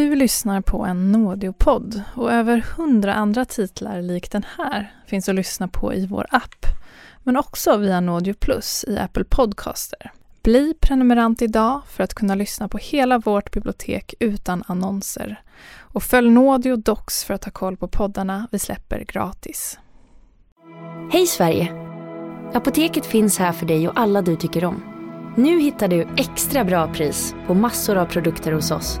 Du lyssnar på en Nådeopodd och över hundra andra titlar lik den här finns att lyssna på i vår app, men också via Nådeo Plus i Apple Podcaster. Bli prenumerant idag för att kunna lyssna på hela vårt bibliotek utan annonser. Och följ Nådio Docs för att ha koll på poddarna vi släpper gratis. Hej Sverige! Apoteket finns här för dig och alla du tycker om. Nu hittar du extra bra pris på massor av produkter hos oss.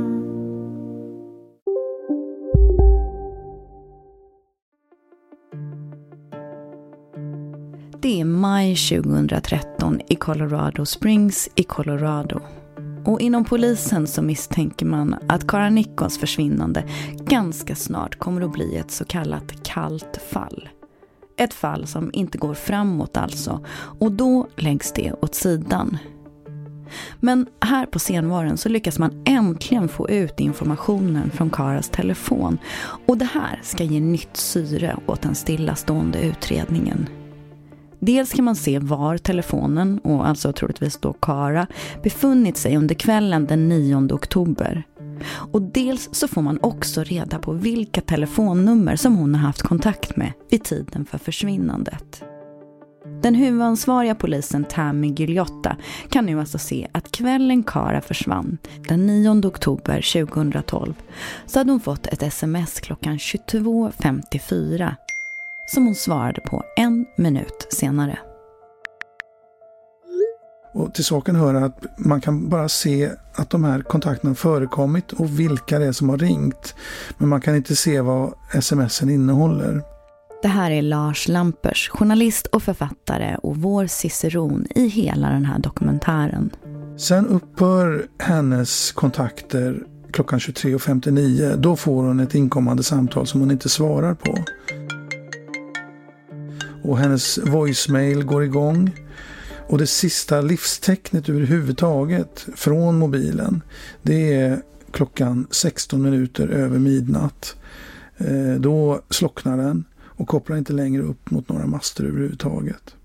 Maj 2013 i Colorado Springs i Colorado. Och inom polisen så misstänker man att Kara Nickons försvinnande ganska snart kommer att bli ett så kallat kallt fall. Ett fall som inte går framåt alltså och då läggs det åt sidan. Men här på senvaren så lyckas man äntligen få ut informationen från Karas telefon och det här ska ge nytt syre åt den stillastående utredningen. Dels kan man se var telefonen, och alltså troligtvis då Kara, befunnit sig under kvällen den 9 oktober. Och dels så får man också reda på vilka telefonnummer som hon har haft kontakt med vid tiden för försvinnandet. Den huvudansvariga polisen Tammy Giljotta kan nu alltså se att kvällen Kara försvann, den 9 oktober 2012, så hade hon fått ett sms klockan 22.54 som hon svarade på en minut senare. Och till saken hör att man kan bara se att de här kontakterna förekommit och vilka det är som har ringt. Men man kan inte se vad smsen innehåller. Det här är Lars Lampers, journalist och författare och vår ciceron i hela den här dokumentären. Sen upphör hennes kontakter klockan 23.59. Då får hon ett inkommande samtal som hon inte svarar på. Och hennes voicemail går igång. Och det sista livstecknet överhuvudtaget från mobilen det är klockan 16 minuter över midnatt. Eh, då slocknar den och kopplar inte längre upp mot några master överhuvudtaget.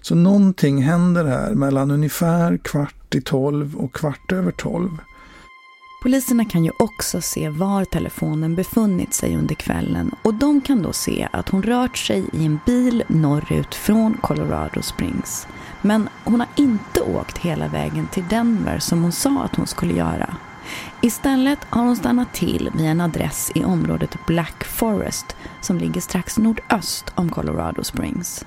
Så någonting händer här mellan ungefär kvart i tolv och kvart över tolv. Poliserna kan ju också se var telefonen befunnit sig under kvällen och de kan då se att hon rört sig i en bil norrut från Colorado Springs. Men hon har inte åkt hela vägen till Denver som hon sa att hon skulle göra. Istället har hon stannat till vid en adress i området Black Forest som ligger strax nordöst om Colorado Springs.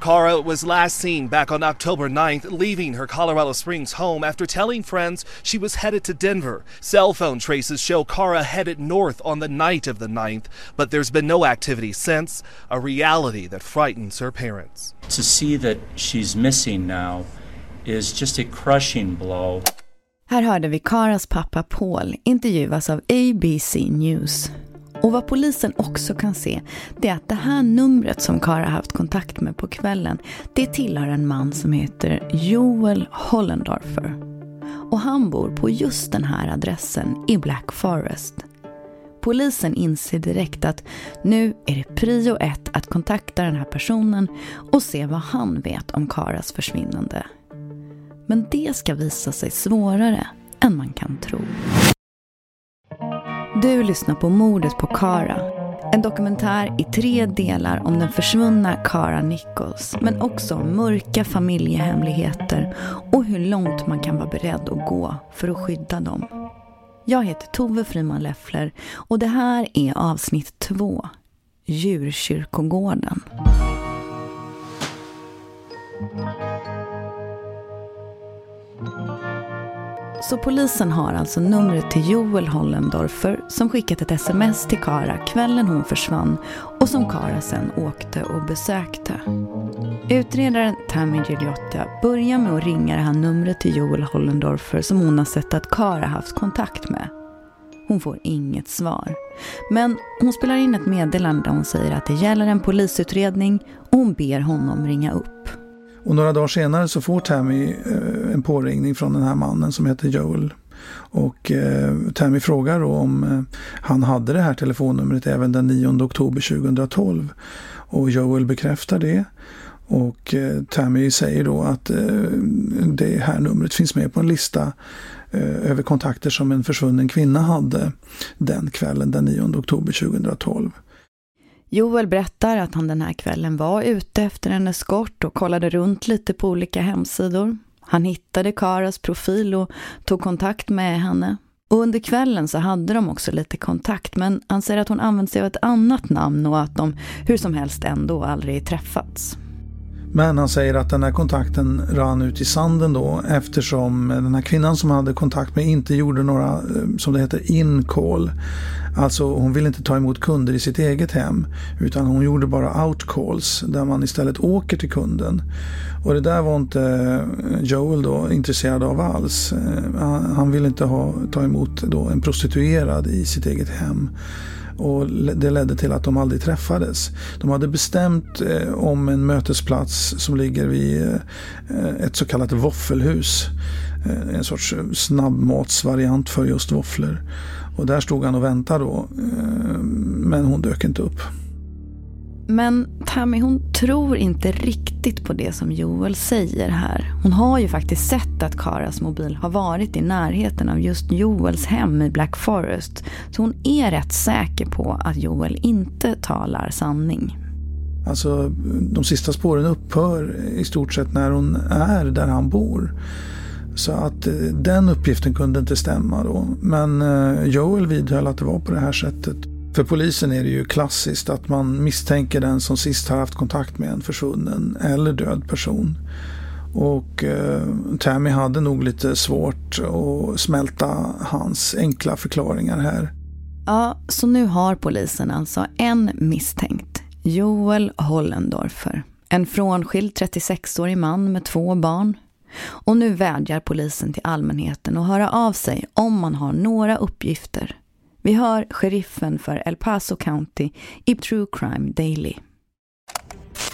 Cara was last seen back on October 9th leaving her Colorado Springs home after telling friends she was headed to Denver. Cell phone traces show Cara headed north on the night of the 9th, but there's been no activity since, a reality that frightens her parents. To see that she's missing now is just a crushing blow. Här hörde vi Karas pappa Paul intervjuas av ABC News. Och vad polisen också kan se, det är att det här numret som Kara haft kontakt med på kvällen, det tillhör en man som heter Joel Hollendorfer. Och han bor på just den här adressen i Black Forest. Polisen inser direkt att nu är det prio ett att kontakta den här personen och se vad han vet om Karas försvinnande. Men det ska visa sig svårare än man kan tro. Du lyssnar på mordet på Kara. En dokumentär i tre delar om den försvunna Kara Nichols. Men också om mörka familjehemligheter och hur långt man kan vara beredd att gå för att skydda dem. Jag heter Tove Friman Leffler och det här är avsnitt två. Djurkyrkogården. Så polisen har alltså numret till Joel Hollendorfer som skickat ett sms till Kara kvällen hon försvann och som Kara sen åkte och besökte. Utredaren Tammy Giliotta börjar med att ringa det här numret till Joel Hollendorfer som hon har sett att Kara haft kontakt med. Hon får inget svar. Men hon spelar in ett meddelande där hon säger att det gäller en polisutredning och hon ber honom ringa upp. Och några dagar senare så får Tammy eh, en påringning från den här mannen som heter Joel. Och eh, Tammy frågar då om eh, han hade det här telefonnumret även den 9 oktober 2012. Och Joel bekräftar det. Och eh, Tammy säger då att eh, det här numret finns med på en lista eh, över kontakter som en försvunnen kvinna hade den kvällen den 9 oktober 2012. Joel berättar att han den här kvällen var ute efter en eskort och kollade runt lite på olika hemsidor. Han hittade Karas profil och tog kontakt med henne. Och under kvällen så hade de också lite kontakt men han säger att hon använt sig av ett annat namn och att de hur som helst ändå aldrig träffats. Men han säger att den här kontakten rann ut i sanden då eftersom den här kvinnan som hade kontakt med inte gjorde några, eh, som det heter, in-call. Alltså hon ville inte ta emot kunder i sitt eget hem utan hon gjorde bara out-calls där man istället åker till kunden. Och det där var inte eh, Joel då intresserad av alls. Eh, han ville inte ha, ta emot då en prostituerad i sitt eget hem. Och det ledde till att de aldrig träffades. De hade bestämt eh, om en mötesplats som ligger vid eh, ett så kallat våffelhus. Eh, en sorts snabbmatsvariant för just våfflor. Och där stod han och väntade då. Eh, men hon dök inte upp. Men Tammy hon tror inte riktigt på det som Joel säger här. Hon har ju faktiskt sett att Karas mobil har varit i närheten av just Joels hem i Black Forest. Så hon är rätt säker på att Joel inte talar sanning. Alltså de sista spåren upphör i stort sett när hon är där han bor. Så att eh, den uppgiften kunde inte stämma då. Men eh, Joel vidhöll att det var på det här sättet. För polisen är det ju klassiskt att man misstänker den som sist har haft kontakt med en försvunnen eller död person. Och eh, Tammy hade nog lite svårt att smälta hans enkla förklaringar här. Ja, så nu har polisen alltså en misstänkt. Joel Hollendorfer. En frånskild 36-årig man med två barn. Och nu vädjar polisen till allmänheten att höra av sig om man har några uppgifter vi hör sheriffen för El Paso County i True Crime Daily.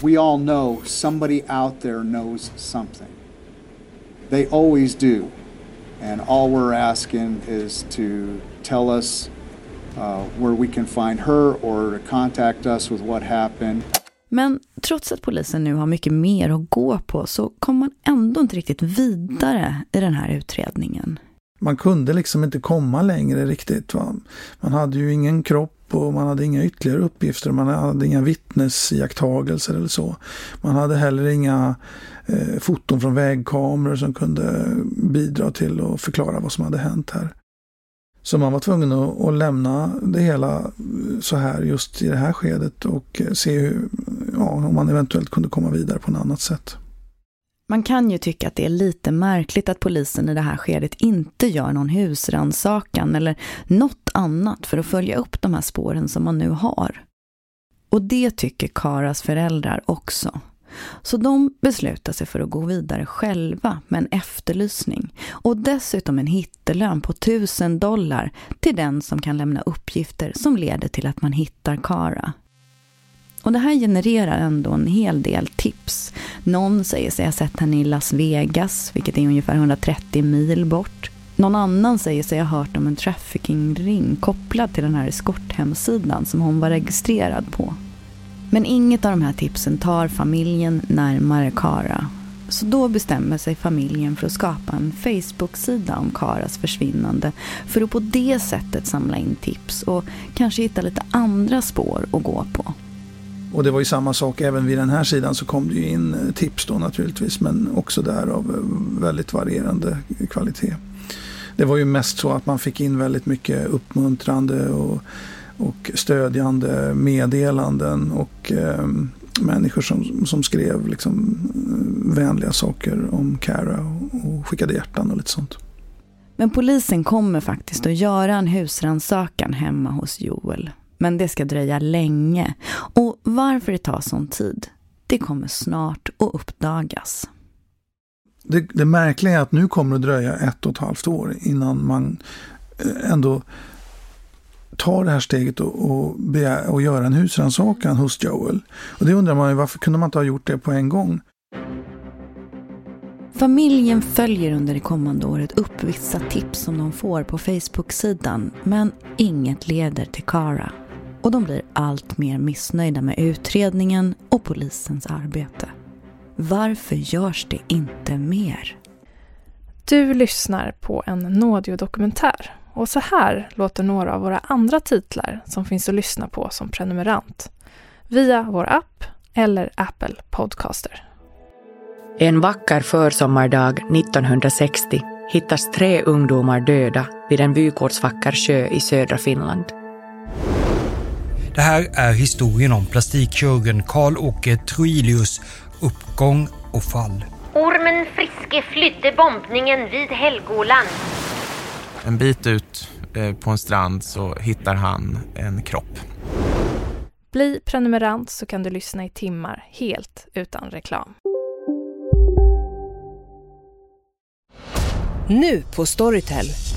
We all know somebody out there knows something. They always do. And all we're asking is to tell us uh, where we can find her or to contact us with what happened. Men trots att polisen nu har mycket mer att gå på så kommer man ändå inte riktigt vidare i den här utredningen man kunde liksom inte komma längre riktigt. Va? Man hade ju ingen kropp och man hade inga ytterligare uppgifter. Man hade inga vittnesiakttagelser eller så. Man hade heller inga eh, foton från vägkameror som kunde bidra till att förklara vad som hade hänt här. Så man var tvungen att, att lämna det hela eh, så här just i det här skedet och eh, se hur, ja, om man eventuellt kunde komma vidare på något annat sätt. Man kan ju tycka att det är lite märkligt att polisen i det här skedet inte gör någon husransakan eller något annat för att följa upp de här spåren som man nu har. Och det tycker Karas föräldrar också. Så de beslutar sig för att gå vidare själva med en efterlysning och dessutom en hittelön på 1000 dollar till den som kan lämna uppgifter som leder till att man hittar Kara. Och det här genererar ändå en hel del tips. Någon säger sig ha sett henne i Las Vegas, vilket är ungefär 130 mil bort. Någon annan säger sig ha hört om en traffickingring kopplad till den här eskorthemsidan som hon var registrerad på. Men inget av de här tipsen tar familjen närmare Kara. Så då bestämmer sig familjen för att skapa en Facebook-sida om Karas försvinnande för att på det sättet samla in tips och kanske hitta lite andra spår att gå på. Och det var ju samma sak även vid den här sidan så kom det ju in eh, tips då naturligtvis men också där av eh, väldigt varierande kvalitet. Det var ju mest så att man fick in väldigt mycket uppmuntrande och, och stödjande meddelanden och eh, människor som, som skrev liksom eh, vänliga saker om Cara och, och skickade hjärtan och lite sånt. Men polisen kommer faktiskt att göra en husrannsakan hemma hos Joel men det ska dröja länge. Och varför det tar sån tid, det kommer snart att uppdagas. Det, det märkliga är att nu kommer det dröja ett och ett halvt år innan man eh, ändå ta det här steget och, och, begär, och göra en husrannsakan hos Joel. Och det undrar man ju, varför kunde man inte ha gjort det på en gång? Familjen följer under det kommande året upp vissa tips som de får på Facebook-sidan men inget leder till Kara. Och de blir allt mer missnöjda med utredningen och polisens arbete. Varför görs det inte mer? Du lyssnar på en Nådio-dokumentär och så här låter några av våra andra titlar som finns att lyssna på som prenumerant via vår app eller Apple Podcaster. En vacker försommardag 1960 hittas tre ungdomar döda vid en vykortsvacker sjö i södra Finland. Det här är historien om plastikkirurgen Karl-Åke Troilius uppgång och fall. Ormen Friske flydde bombningen vid Helgoland. En bit ut eh, på en strand så hittar han en kropp. Bli prenumerant så kan du lyssna i timmar helt utan reklam. Nu på Storytel.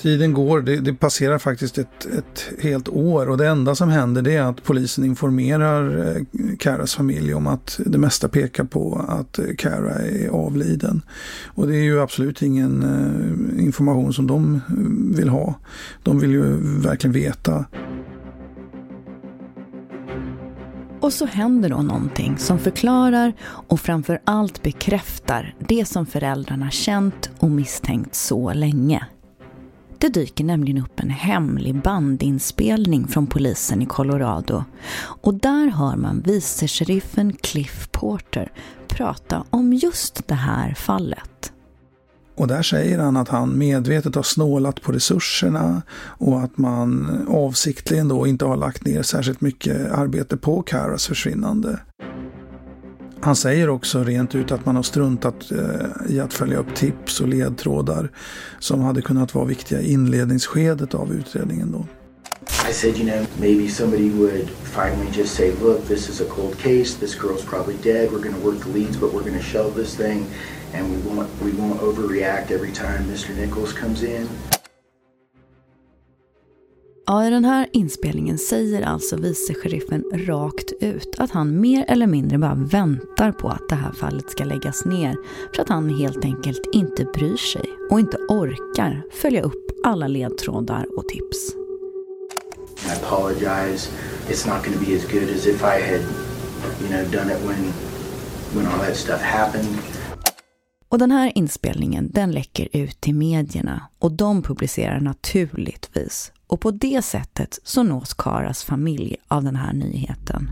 Tiden går, det, det, passerar faktiskt ett, ett helt år och det enda som händer det är att polisen informerar eh, Karas familj om att det mesta pekar på att eh, Kara är avliden. Och det är ju absolut ingen eh, information som de vill ha. De vill ju verkligen veta. Och så händer då någonting som förklarar och framför allt bekräftar det som föräldrarna känt och misstänkt så länge. Det dyker nämligen upp en hemlig bandinspelning från polisen i Colorado. Och där hör man vice sheriffen Cliff Porter prata om just det här fallet. Och där säger han att han medvetet har snålat på resurserna och att man avsiktligen då inte har lagt ner särskilt mycket arbete på Caras försvinnande. Han säger också rent ut att man har struntat eh, i att följa upp tips och ledtrådar som hade kunnat vara viktiga i inledningsskedet av utredningen. Då. I said, you know, maybe somebody would finally just say, look, this is a cold case, this girl's probably dead, we're going to work the leads, but we're going to shelve this thing, and we won't, we won't overreact every time Mr. Nichols comes in. Ja, i den här inspelningen säger alltså vice-sheriffen rakt ut att han mer eller mindre bara väntar på att det här fallet ska läggas ner för att han helt enkelt inte bryr sig och inte orkar följa upp alla ledtrådar och tips. I apologize. It's not going to be as good as if I had, you know, done it when when all that stuff happened. Och den här inspelningen den läcker ut till medierna och de publicerar naturligtvis och på det sättet så nås Karas familj av den här nyheten.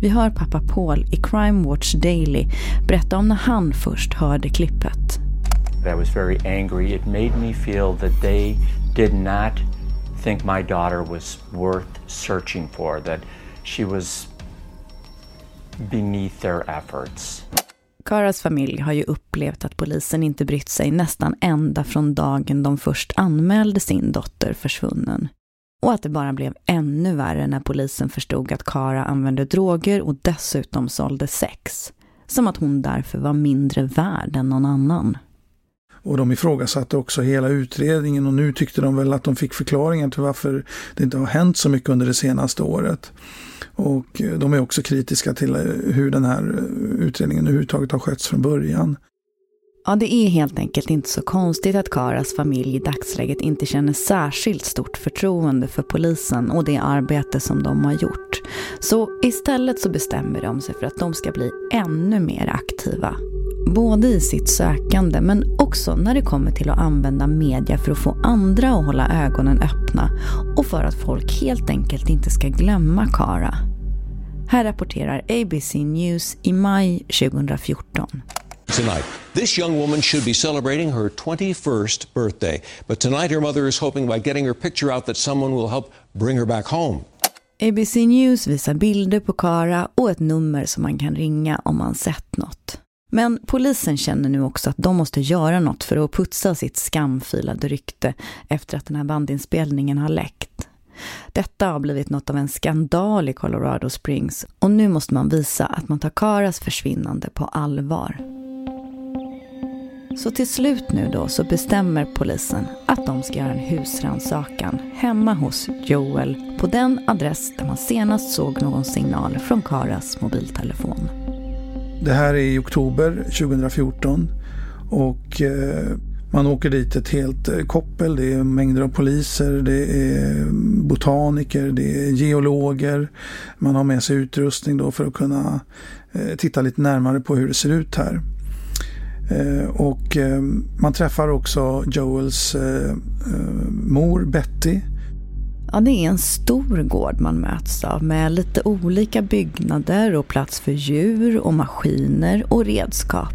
Vi hör pappa Paul i Crime Watch Daily berätta om när han först hörde klippet. I was very angry. It made me feel that they did not think my daughter was worth searching for, that she was beneath their efforts. Karas familj har ju upplevt att polisen inte brytt sig nästan ända från dagen de först anmälde sin dotter försvunnen. Och att det bara blev ännu värre när polisen förstod att Kara använde droger och dessutom sålde sex. Som att hon därför var mindre värd än någon annan. Och de ifrågasatte också hela utredningen och nu tyckte de väl att de fick förklaringar till varför det inte har hänt så mycket under det senaste året. Och eh, de är också kritiska till eh, hur den här eh, utredningen överhuvudtaget har skötts från början. Ja, det är helt enkelt inte så konstigt att Karas familj i dagsläget inte känner särskilt stort förtroende för polisen och det arbete som de har gjort. Så istället så bestämmer de sig för att de ska bli ännu mer aktiva både i sitt sökande men också när det kommer till att använda media för att få andra att hålla ögonen öppna och för att folk helt enkelt inte ska glömma Kara. Här rapporterar ABC News i maj 2014. Tonight, this young woman should be celebrating her 21st birthday. But tonight, her mother is hoping by getting her picture out that someone will help bring her back home. ABC News visar bilder på Kara och ett nummer som man kan ringa om man sett något. Men polisen känner nu också att de måste göra något för att putsa sitt skamfilade rykte efter att den här bandinspelningen har läckt. Detta har blivit något av en skandal i Colorado Springs och nu måste man visa att man tar Karas försvinnande på allvar. Så till slut nu då så bestämmer polisen att de ska göra en husrannsakan hemma hos Joel på den adress där man senast såg någon signal från Karas mobiltelefon. Det här är i oktober 2014 och eh, man åker dit ett helt eh, koppel. Det är mängder av poliser, det är botaniker, det är geologer. Man har med sig utrustning då för att kunna eh, titta lite närmare på hur det ser ut här. Och man träffar också Joels mor Betty Ja, det är en stor gård man möts av med lite olika byggnader och plats för djur och maskiner och redskap.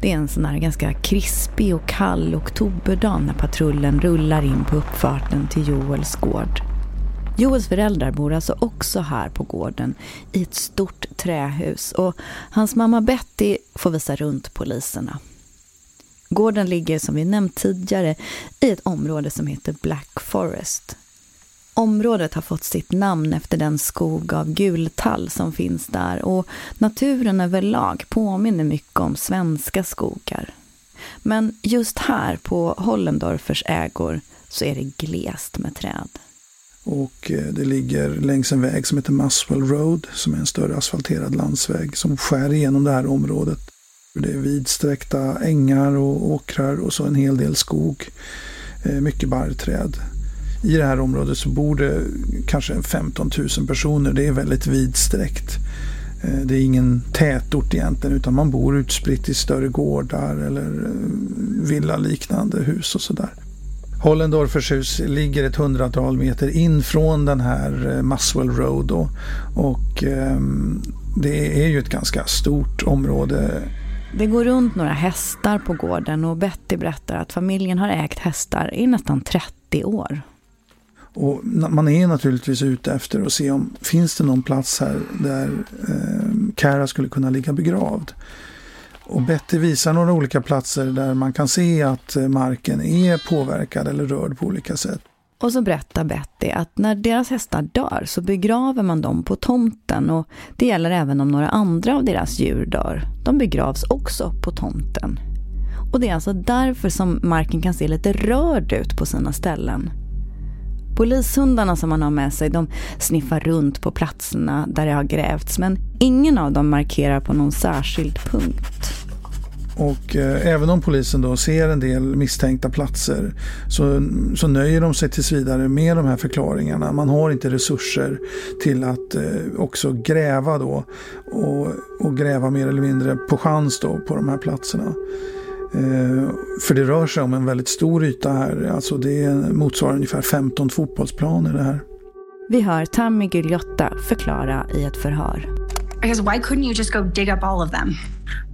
Det är en sån här ganska krispig och kall oktoberdag när patrullen rullar in på uppfarten till Joels gård. Joels föräldrar bor alltså också här på gården i ett stort trähus och hans mamma Betty får visa runt poliserna. Gården ligger som vi nämnt tidigare i ett område som heter Black Forest Området har fått sitt namn efter den skog av gultall som finns där och naturen överlag påminner mycket om svenska skogar. Men just här på Hollendorfers ägor så är det glest med träd. Och eh, det ligger längs en väg som heter Muswell Road som är en större asfalterad landsväg som skär igenom det här området. Det är vidsträckta ängar och åkrar och så en hel del skog. Eh, mycket barrträd i det här området så bor det kanske 15 000 personer. Det är väldigt vidsträckt. Eh, det är ingen tätort egentligen utan man bor utspritt i större gårdar eller eh, villaliknande hus och sådär. Hollendorfers hus ligger ett hundratal meter in från den här eh, Muswell Road då. och ehm, det är ju ett ganska stort område. Det går runt några hästar på gården och Betty berättar att familjen har ägt hästar i nästan 30 år. Och man är naturligtvis ute efter att se om finns det någon plats här där eh, Kara skulle kunna ligga begravd. Och Betty visar några olika platser där man kan se att eh, marken är påverkad eller rörd på olika sätt. Och så berättar Betty att när deras hästar dör så begraver man dem på tomten och det gäller även om några andra av deras djur dör. De begravs också på tomten. Och det är alltså därför som marken kan se lite rörd ut på sina ställen. Polishundarna som man har med sig de sniffar runt på platserna där det har grävts men ingen av dem markerar på någon särskild punkt. Och eh, även om polisen då ser en del misstänkta platser så, så nöjer de sig tills vidare med de här förklaringarna. Man har inte resurser till att eh, också gräva då och, och gräva mer eller mindre på chans då på de här platserna. Eh, för det rör sig om en väldigt stor yta här. Alltså det motsvarar ungefär 15 fotbollsplaner det här. Vi hör Tammy Guljotta förklara i ett förhör. I guess why couldn't you just go dig up all of them?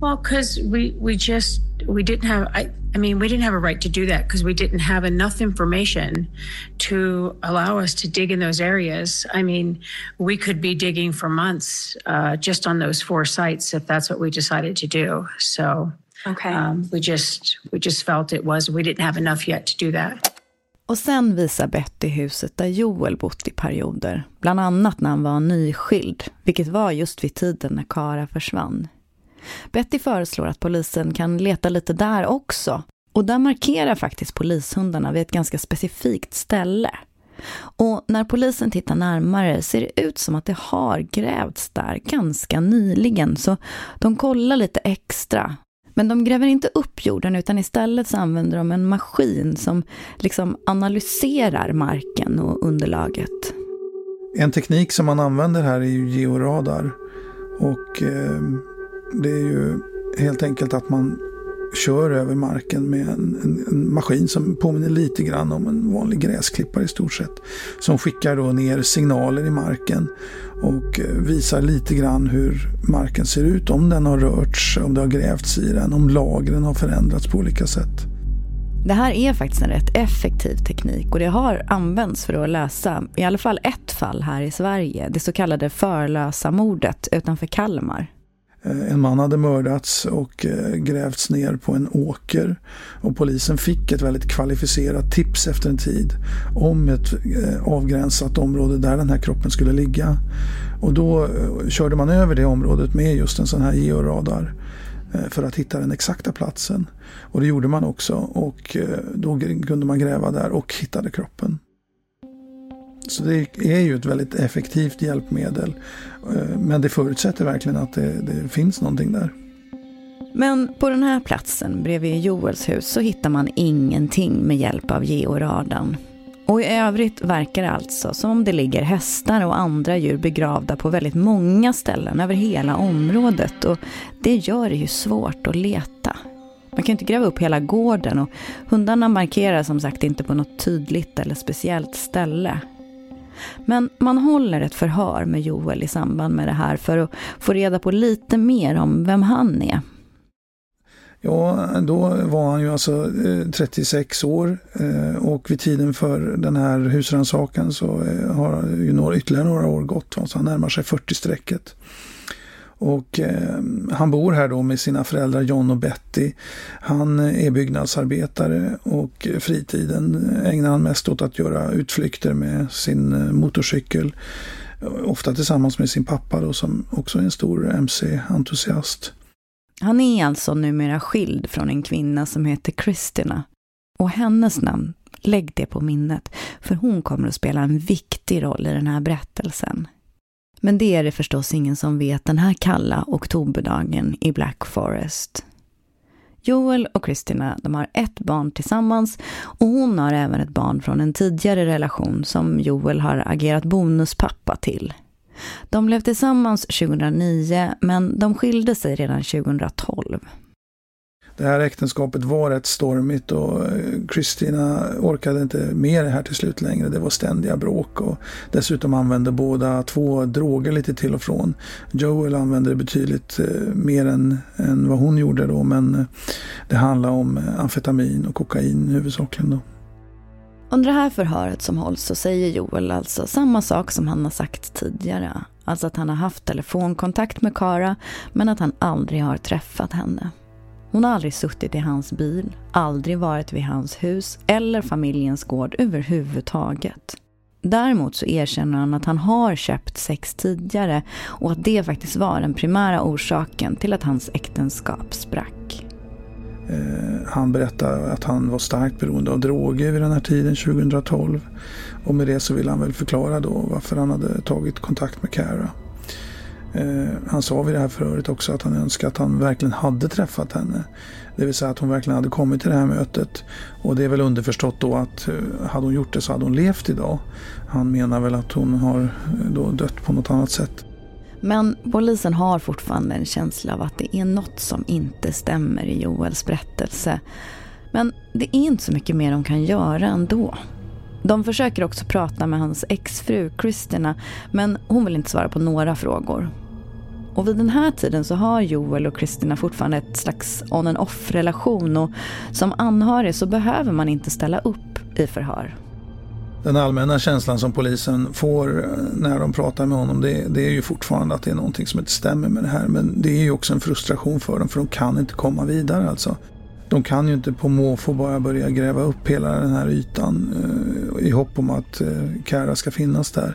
Well, because we we just we didn't have I I mean we didn't have a right to do that because we didn't have enough information to allow us to dig in those areas. I mean, we could be digging for months uh, just on those four sites if that's what we decided to do. So Okay. Um, we just we just felt it was we didn't have enough yet to do that. Och sen visar Betty huset där Joel bott i perioder, bland annat när han var nyskild, vilket var just vid tiden när Kara försvann. Betty föreslår att polisen kan leta lite där också. Och där markerar faktiskt polishundarna vid ett ganska specifikt ställe. Och när polisen tittar närmare ser det ut som att det har grävts där ganska nyligen så de kollar lite extra men de gräver inte upp jorden utan istället så använder de en maskin som liksom analyserar marken och underlaget. En teknik som man använder här är ju georadar. Och eh, det är ju helt enkelt att man kör över marken med en, en, en, maskin som påminner lite grann om en vanlig gräsklippare i stort sett. Som skickar då ner signaler i marken och eh, visar lite grann hur marken ser ut. Om den har rörts, om det har grävts i den, om lagren har förändrats på olika sätt. Det här är faktiskt en rätt effektiv teknik och det har använts för att lösa i alla fall ett fall här i Sverige. Det så kallade förlösa mordet utanför Kalmar. Eh, en man hade mördats och eh, grävts ner på en åker och polisen fick ett väldigt kvalificerat tips efter en tid om ett eh, avgränsat område där den här kroppen skulle ligga. Och då körde man över det området med just en sån här georadar för att hitta den exakta platsen. Och det gjorde man också och då kunde man gräva där och hittade kroppen. Så det är ju ett väldigt effektivt hjälpmedel. Eh, men det förutsätter verkligen att det, det finns någonting där. Men på den här platsen bredvid Joels hus så hittar man ingenting med hjälp av georadarn. Och i övrigt verkar det alltså som om det ligger hästar och andra djur begravda på väldigt många ställen över hela området. Och det gör det ju svårt att leta. Man kan inte gräva upp hela gården och hundarna markerar som sagt inte på något tydligt eller speciellt ställe. Men man håller ett förhör med Joel i samband med det här för att få reda på lite mer om vem han är. Ja, då var han ju alltså eh, 36 år eh, och vid tiden för den här husrannsakan så eh, har ju några, ytterligare några år gått, så han närmar sig 40-strecket. Och eh, han bor här då med sina föräldrar John och Betty. Han är byggnadsarbetare och fritiden ägnar han mest åt att göra utflykter med sin eh, motorcykel. Ofta tillsammans med sin pappa då som också är en stor MC-entusiast. Han är alltså numera skild från en kvinna som heter Kristina. Och hennes namn, lägg det på minnet, för hon kommer att spela en viktig roll i den här berättelsen. Men det är det förstås ingen som vet den här kalla oktoberdagen i Black Forest. Joel och Christina de har ett barn tillsammans och hon har även ett barn från en tidigare relation som Joel har agerat bonuspappa till. De blev tillsammans 2009 men de skilde sig redan 2012. Det här äktenskapet var rätt stormigt och eh, Kristina orkade inte med det här till slut längre. Det var ständiga bråk och dessutom använde båda två droger lite till och från. Joel använde det betydligt eh, mer än, än vad hon gjorde då men eh, det handlade om amfetamin och kokain huvudsakligen då. Under det här förhöret som hålls så säger Joel alltså samma sak som han har sagt tidigare. Alltså att han har haft telefonkontakt med Kara men att han aldrig har träffat henne. Hon har aldrig suttit i hans bil, aldrig varit vid hans hus eller familjens gård överhuvudtaget. Däremot så erkänner han att han har köpt sex tidigare och att det faktiskt var den primära orsaken till att hans äktenskap sprack. Eh, han berättar att han var starkt beroende av droger vid den här tiden, 2012. Och med det så vill han väl förklara då varför han hade tagit kontakt med Cara. Eh, han sa vid det här förhöret också att han önskade att han verkligen hade träffat henne. Det vill säga att hon verkligen hade kommit till det här mötet. Och det är väl underförstått då att eh, hade hon gjort det så hade hon levt idag. Han menar väl att hon har eh, då dött på något annat sätt. Men polisen har fortfarande en känsla av att det är något som inte stämmer i Joels berättelse. Men det är inte så mycket mer de kan göra ändå. De försöker också prata med hans exfru Kristina men hon vill inte svara på några frågor. Och vid den här tiden så har Joel och Kristina fortfarande ett slags on and off relation och som anhörig så behöver man inte ställa upp i förhör. Den allmänna känslan som polisen får eh, när de pratar med honom det, det, är ju fortfarande att det är någonting som inte stämmer med det här. Men det är ju också en frustration för dem för de kan inte komma vidare alltså. De kan ju inte på måfå bara börja gräva upp hela den här ytan uh, i hopp om att uh, Kara ska finnas där.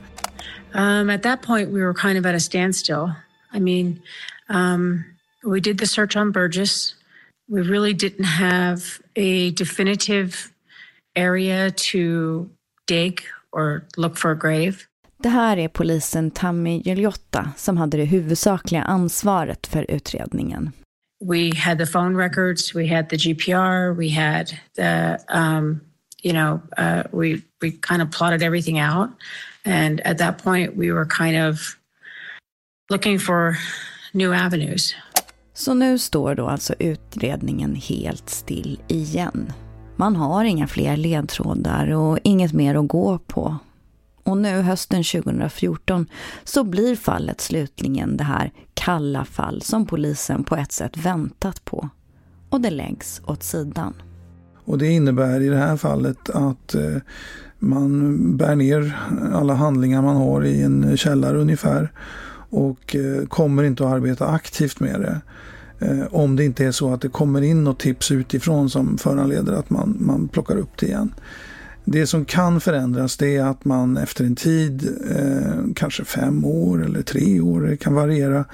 Um, at that point we were kind of at a standstill. I mean, um, we did the search on Burgess. We really didn't have a definitive area to dig or look for a grave. Det här är polisen Tammy Giljotta som hade det huvudsakliga ansvaret för utredningen we had the phone records, we had the GPR, we had the, um, you know, uh, we we kind of plotted everything out, and at that point, we were kind of looking for new avenues. Så nu står då alltså utredningen helt still igen. Man har inga fler ledtrådar och inget mer att gå på. Och nu hösten 2014 så blir fallet slutligen det här kalla fall som polisen på ett sätt väntat på. Och det läggs åt sidan. Och det innebär i det här fallet att eh, man bär ner alla handlingar man har i en källare ungefär och eh, kommer inte att arbeta aktivt med det. Eh, om det inte är så att det kommer in något tips utifrån som föranleder att man, man plockar upp det igen. Det som kan förändras det är att man efter en tid, eh, kanske fem år eller tre år, det kan variera,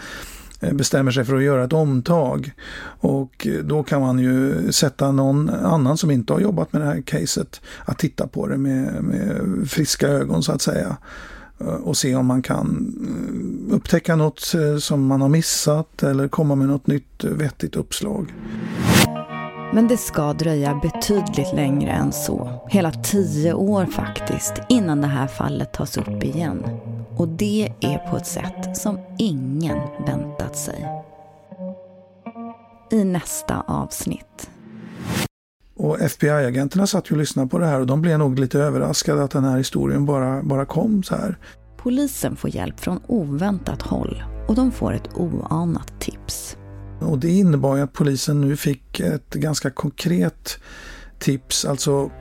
eh, bestämmer sig för att göra ett omtag. Och då kan man ju sätta någon annan som inte har jobbat med det här caset att titta på det med, med friska ögon så att säga. Eh, och se om man kan eh, upptäcka något eh, som man har missat eller komma med något nytt vettigt uppslag. Men det ska dröja betydligt längre än så. Hela tio år faktiskt, innan det här fallet tas upp igen. Och det är på ett sätt som ingen väntat sig. I nästa avsnitt. Och FBI-agenterna satt ju och lyssnade på det här och de blev nog lite överraskade att den här historien bara, bara kom så här. Polisen får hjälp från oväntat håll och de får ett oanat tips. Och det innebar ju att polisen nu fick ett ganska konkret tips. Alltså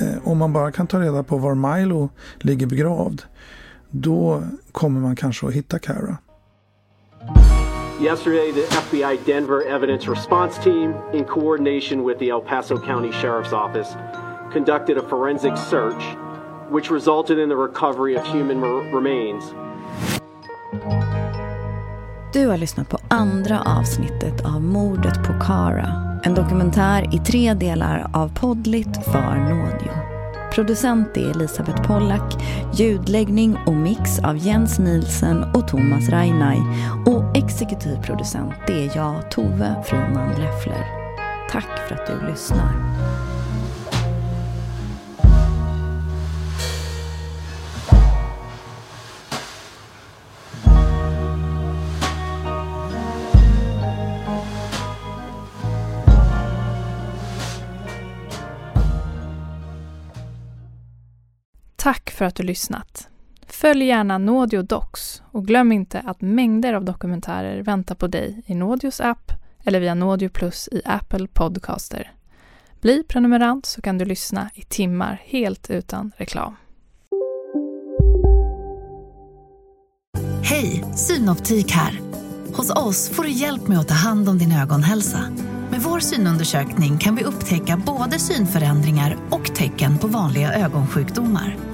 eh, om man bara kan ta reda på var Milo ligger begravd, då kommer man kanske att hitta Cara. Yesterday, the FBI Denver Evidence Response Team, in coordination with the El Paso County Sheriff's Office, conducted a forensic search, which resulted in the recovery of human remains. Du har lyssnat på andra avsnittet av Mordet på Kara. En dokumentär i tre delar av Podlit för Nådio. Producent är Elisabeth Pollack, ljudläggning och mix av Jens Nielsen och Thomas Reinaj och exekutiv producent det är jag, Tove Friman Leffler. Tack för att du lyssnar. För att du lyssnat. Följ gärna Naudio Docs och glöm inte att mängder av dokumentärer väntar på dig i Naudios app eller via Naudio Plus i Apple Podcaster. Bli prenumerant så kan du lyssna i timmar helt utan reklam. Hej, Synoptik här. Hos oss får du hjälp med att ta hand om din ögonhälsa. Med vår synundersökning kan vi upptäcka både synförändringar och tecken på vanliga ögonsjukdomar.